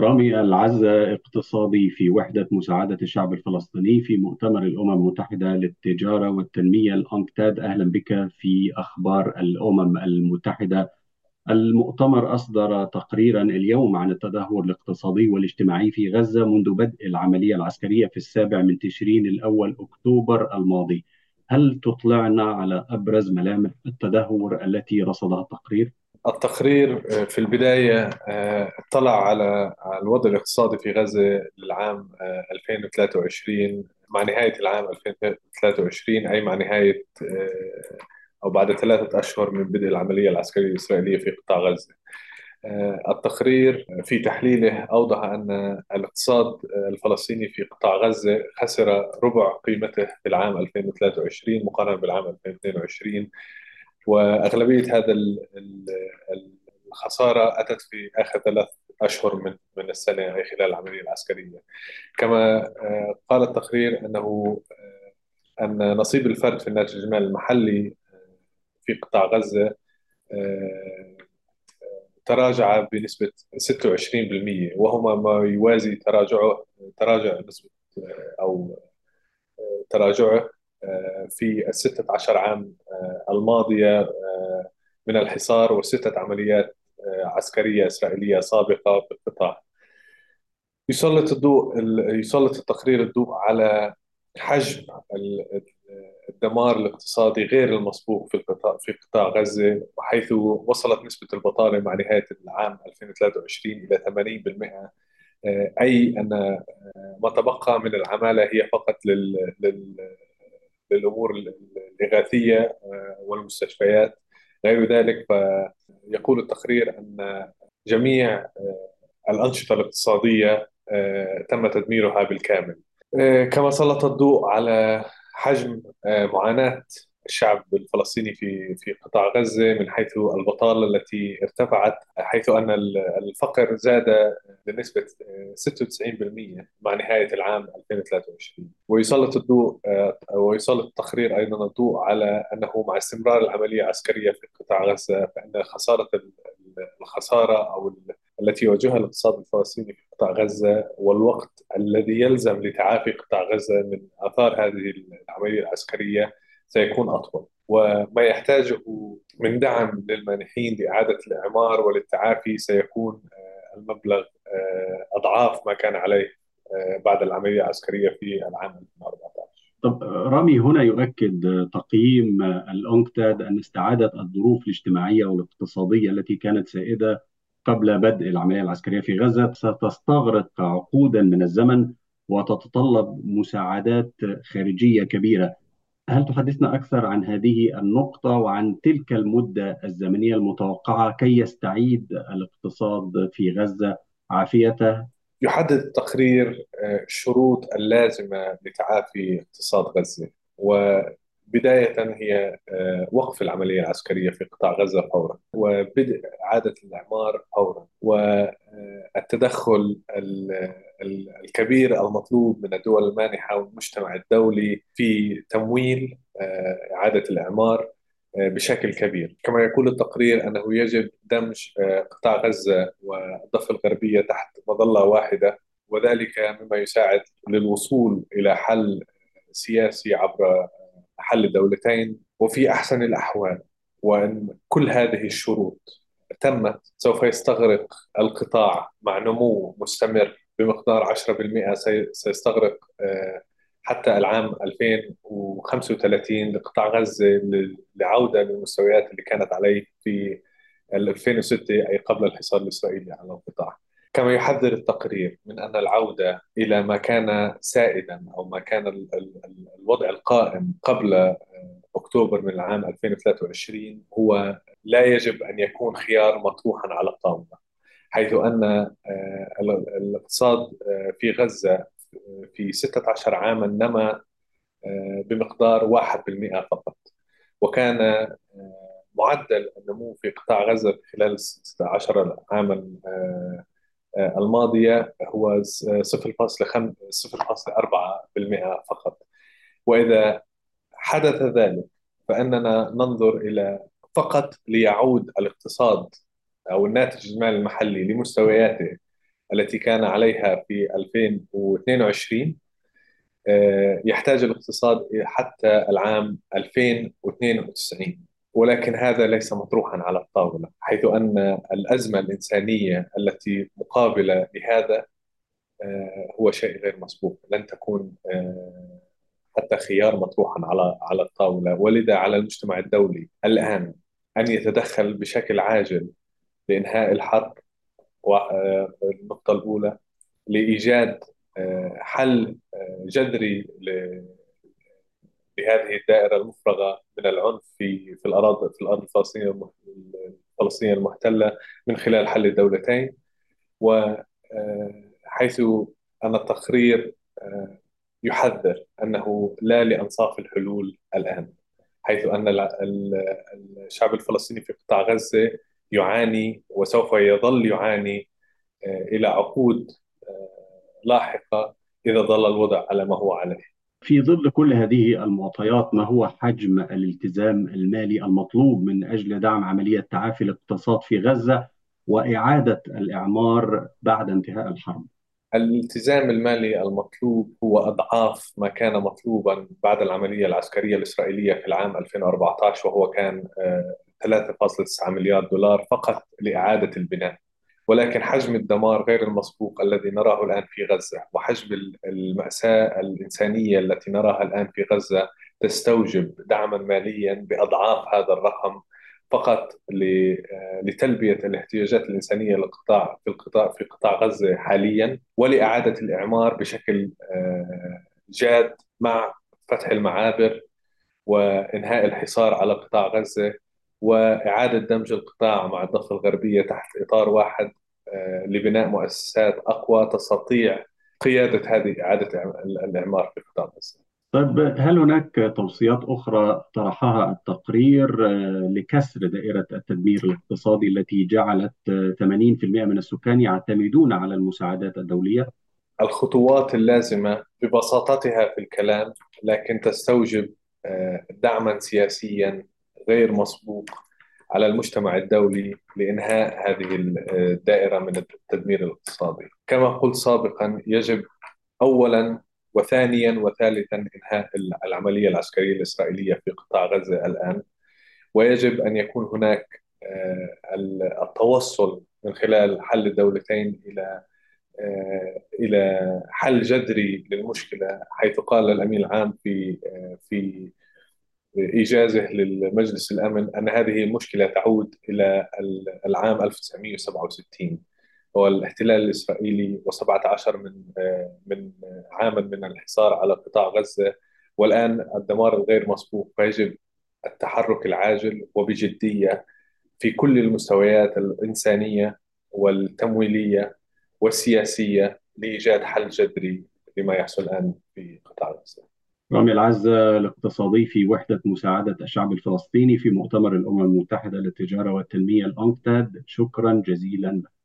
رامي العزة اقتصادي في وحدة مساعدة الشعب الفلسطيني في مؤتمر الأمم المتحدة للتجارة والتنمية. الأنكتاد أهلا بك في أخبار الأمم المتحدة. المؤتمر أصدر تقريرا اليوم عن التدهور الاقتصادي والاجتماعي في غزة منذ بدء العملية العسكرية في السابع من تشرين الأول أكتوبر الماضي. هل تطلعنا على أبرز ملامح التدهور التي رصدها التقرير؟ التقرير آه، في البداية آه، اطلع على الوضع الاقتصادي في غزة للعام 2023 آه، مع نهاية العام 2023 أي مع نهاية أو بعد ثلاثة أشهر من بدء العملية العسكرية الإسرائيلية في قطاع غزة. التقرير في تحليله أوضح أن الاقتصاد الفلسطيني في قطاع غزة خسر ربع قيمته في العام 2023 مقارنة بالعام 2022 وأغلبية هذا الخسارة أتت في آخر ثلاث أشهر من من السنة اي خلال العملية العسكرية. كما آه، قال التقرير أنه آه، أن نصيب الفرد في الناتج المالي المحلي آه، في قطاع غزة تراجع بنسبة 26% وهو ما يوازي تراجعه تراجع نسبة أو تراجعه في الستة عشر عام آه، الماضية آه، من الحصار وستة عمليات آه، عسكرية إسرائيلية سابقة في القطاع. يسلط الضوء يسلط التقرير الضوء على حجم الدمار الاقتصادي غير المسبوق في القطاع في قطاع غزة حيث وصلت نسبة البطالة مع نهاية العام 2023 إلى 80% أي أن ما تبقى من العمالة هي فقط لل... لل... للامور الإغاثية آه، والمستشفيات. غير ذلك فيقول التقرير أن جميع آه، الأنشطة الاقتصادية آه، تم تدميرها بالكامل. كما سلط الضوء على حجم معاناة الشعب الفلسطيني في في قطاع غزة من حيث البطالة التي ارتفعت حيث أن الفقر زاد بنسبة 96% مع نهاية العام 2023 ويسلط الضوء ويسلط التقرير أيضا الضوء على أنه مع استمرار العملية العسكرية في قطاع غزة فإن خسارة الخسارة أو التي يواجهها الاقتصاد الفلسطيني في قطاع غزة والوقت الذي يلزم لتعافي قطاع غزة من آثار هذه العملية العسكرية سيكون أطول. وما يحتاجه من دعم للمانحين لإعادة الإعمار وللتعافي سيكون آه، المبلغ آه، أضعاف ما كان عليه آه، بعد العملية العسكرية في العام 2014 طب رامي هنا يؤكد تقييم الأونكتاد أن استعادة الظروف الاجتماعية والاقتصادية التي كانت سائدة قبل بدء العملية العسكرية في غزة ستستغرق عقودا من الزمن وتتطلب مساعدات خارجية كبيرة. هل تحدثنا أكثر عن هذه النقطة وعن تلك المدة الزمنية المتوقعة كي يستعيد الاقتصاد في غزة عافيته؟ يحدد التقرير آه، الشروط اللازمة لتعافي اقتصاد غزة وبداية هي آه، وقف العملية العسكرية في قطاع غزة فورا وبدء إعادة الإعمار فورا والتدخل الكبير المطلوب من الدول المانحة والمجتمع الدولي في تمويل آه، إعادة الإعمار آه، بشكل كبير. كما يقول التقرير أنه يجب دمج آه، قطاع غزة والضفة الغربية تحت مظلة واحدة وذلك مما يساعد للوصول إلى حل سياسي عبر حل الدولتين وفي أحسن الأحوال. وأن كل هذه الشروط تمت سوف يستغرق القطاع مع نمو مستمر بمقدار 10% سيستغرق آه، حتى العام 2035 لقطاع غزة للعودة للمستويات اللي كانت عليه في 2006 أي قبل الحصار الإسرائيلي على القطاع. كما يحذر التقرير من أن العودة إلى ما كان سائدا أو ما كان الوضع القائم قبل آه، أكتوبر من العام 2023 هو لا يجب أن يكون خيار مطروحا على الطاولة. حيث أن آه، الاقتصاد آه، في غزة آه، في 16 عاما نما بمقدار 1% فقط. وكان معدل النمو في قطاع غزة خلال 16 عاما الماضية هو 0.4% فقط. وإذا حدث ذلك فإننا ننظر إلى فقط ليعود الاقتصاد أو الناتج المالي المحلي لمستوياته التي كان عليها في 2022 آه، يحتاج الاقتصاد حتى العام 2092 ولكن هذا ليس مطروحا على الطاولة حيث أن الأزمة الإنسانية التي مقابلة لهذا آه، هو شيء غير مسبوق. لن تكون آه، حتى خيار مطروحا على على الطاولة. ولذا على المجتمع الدولي الآن أن يتدخل بشكل عاجل لإنهاء الحرب والنقطة الأولى لإيجاد حل جذري لهذه الدائرة المفرغة من العنف في في الأراضي في الأرض الفلسطينية الفلسطينية المحتلة من خلال حل الدولتين. وحيث أن التقرير يحذر أنه لا لأنصاف الحلول الآن حيث أن الشعب الفلسطيني في قطاع غزة يعاني وسوف يظل يعاني إلى عقود لاحقة إذا ظل الوضع على ما هو عليه في ظل كل هذه المعطيات ما هو حجم الالتزام المالي المطلوب من أجل دعم عملية تعافي الاقتصاد في غزة وإعادة الإعمار بعد انتهاء الحرب؟ الالتزام المالي المطلوب هو أضعاف ما كان مطلوبا بعد العملية العسكرية الإسرائيلية في العام 2014 وهو كان 3.9 آه، مليار دولار فقط لإعادة البناء ولكن حجم الدمار غير المسبوق الذي نراه الآن في غزة وحجم المأساة الإنسانية التي نراها الآن في غزة تستوجب دعما ماليا بأضعاف هذا الرقم فقط لتلبية الاحتياجات الإنسانية للقطاع في القطاع في قطاع غزة حاليا ولإعادة الإعمار بشكل آه، جاد مع فتح المعابر وإنهاء الحصار على قطاع غزة. وإعادة دمج القطاع مع الضفة الغربية تحت إطار واحد آه، لبناء مؤسسات أقوى تستطيع قيادة هذه إعادة الإعمار في قطاع غزة. طيب هل هناك توصيات أخرى طرحها التقرير آه، لكسر دائرة التدمير الاقتصادي التي جعلت 80% من السكان يعتمدون على المساعدات الدولية؟ الخطوات اللازمة ببساطتها في الكلام لكن تستوجب آه، دعما سياسيا غير مسبوق على المجتمع الدولي لإنهاء هذه الدائرة من التدمير الاقتصادي. كما قلت سابقا يجب أولا وثانيا وثالثا إنهاء العملية العسكرية الإسرائيلية في قطاع غزة الآن. ويجب أن يكون هناك آه، التوصل من خلال حل الدولتين إلى آه، إلى حل جذري للمشكلة حيث قال الأمين العام في آه، في إيجازه للمجلس الأمن أن هذه المشكلة تعود إلى العام 1967 هو الاحتلال الإسرائيلي و17 من من عاما من الحصار على قطاع غزة. والآن الدمار الغير مسبوق فيجب التحرك العاجل وبجدية في كل المستويات الإنسانية والتمويلية والسياسية لإيجاد حل جذري لما يحصل الآن في قطاع غزة. رامي العزة الاقتصادي في وحدة مساعدة الشعب الفلسطيني في مؤتمر الأمم المتحدة للتجارة والتنمية الأنكتاد شكرا جزيلا. لك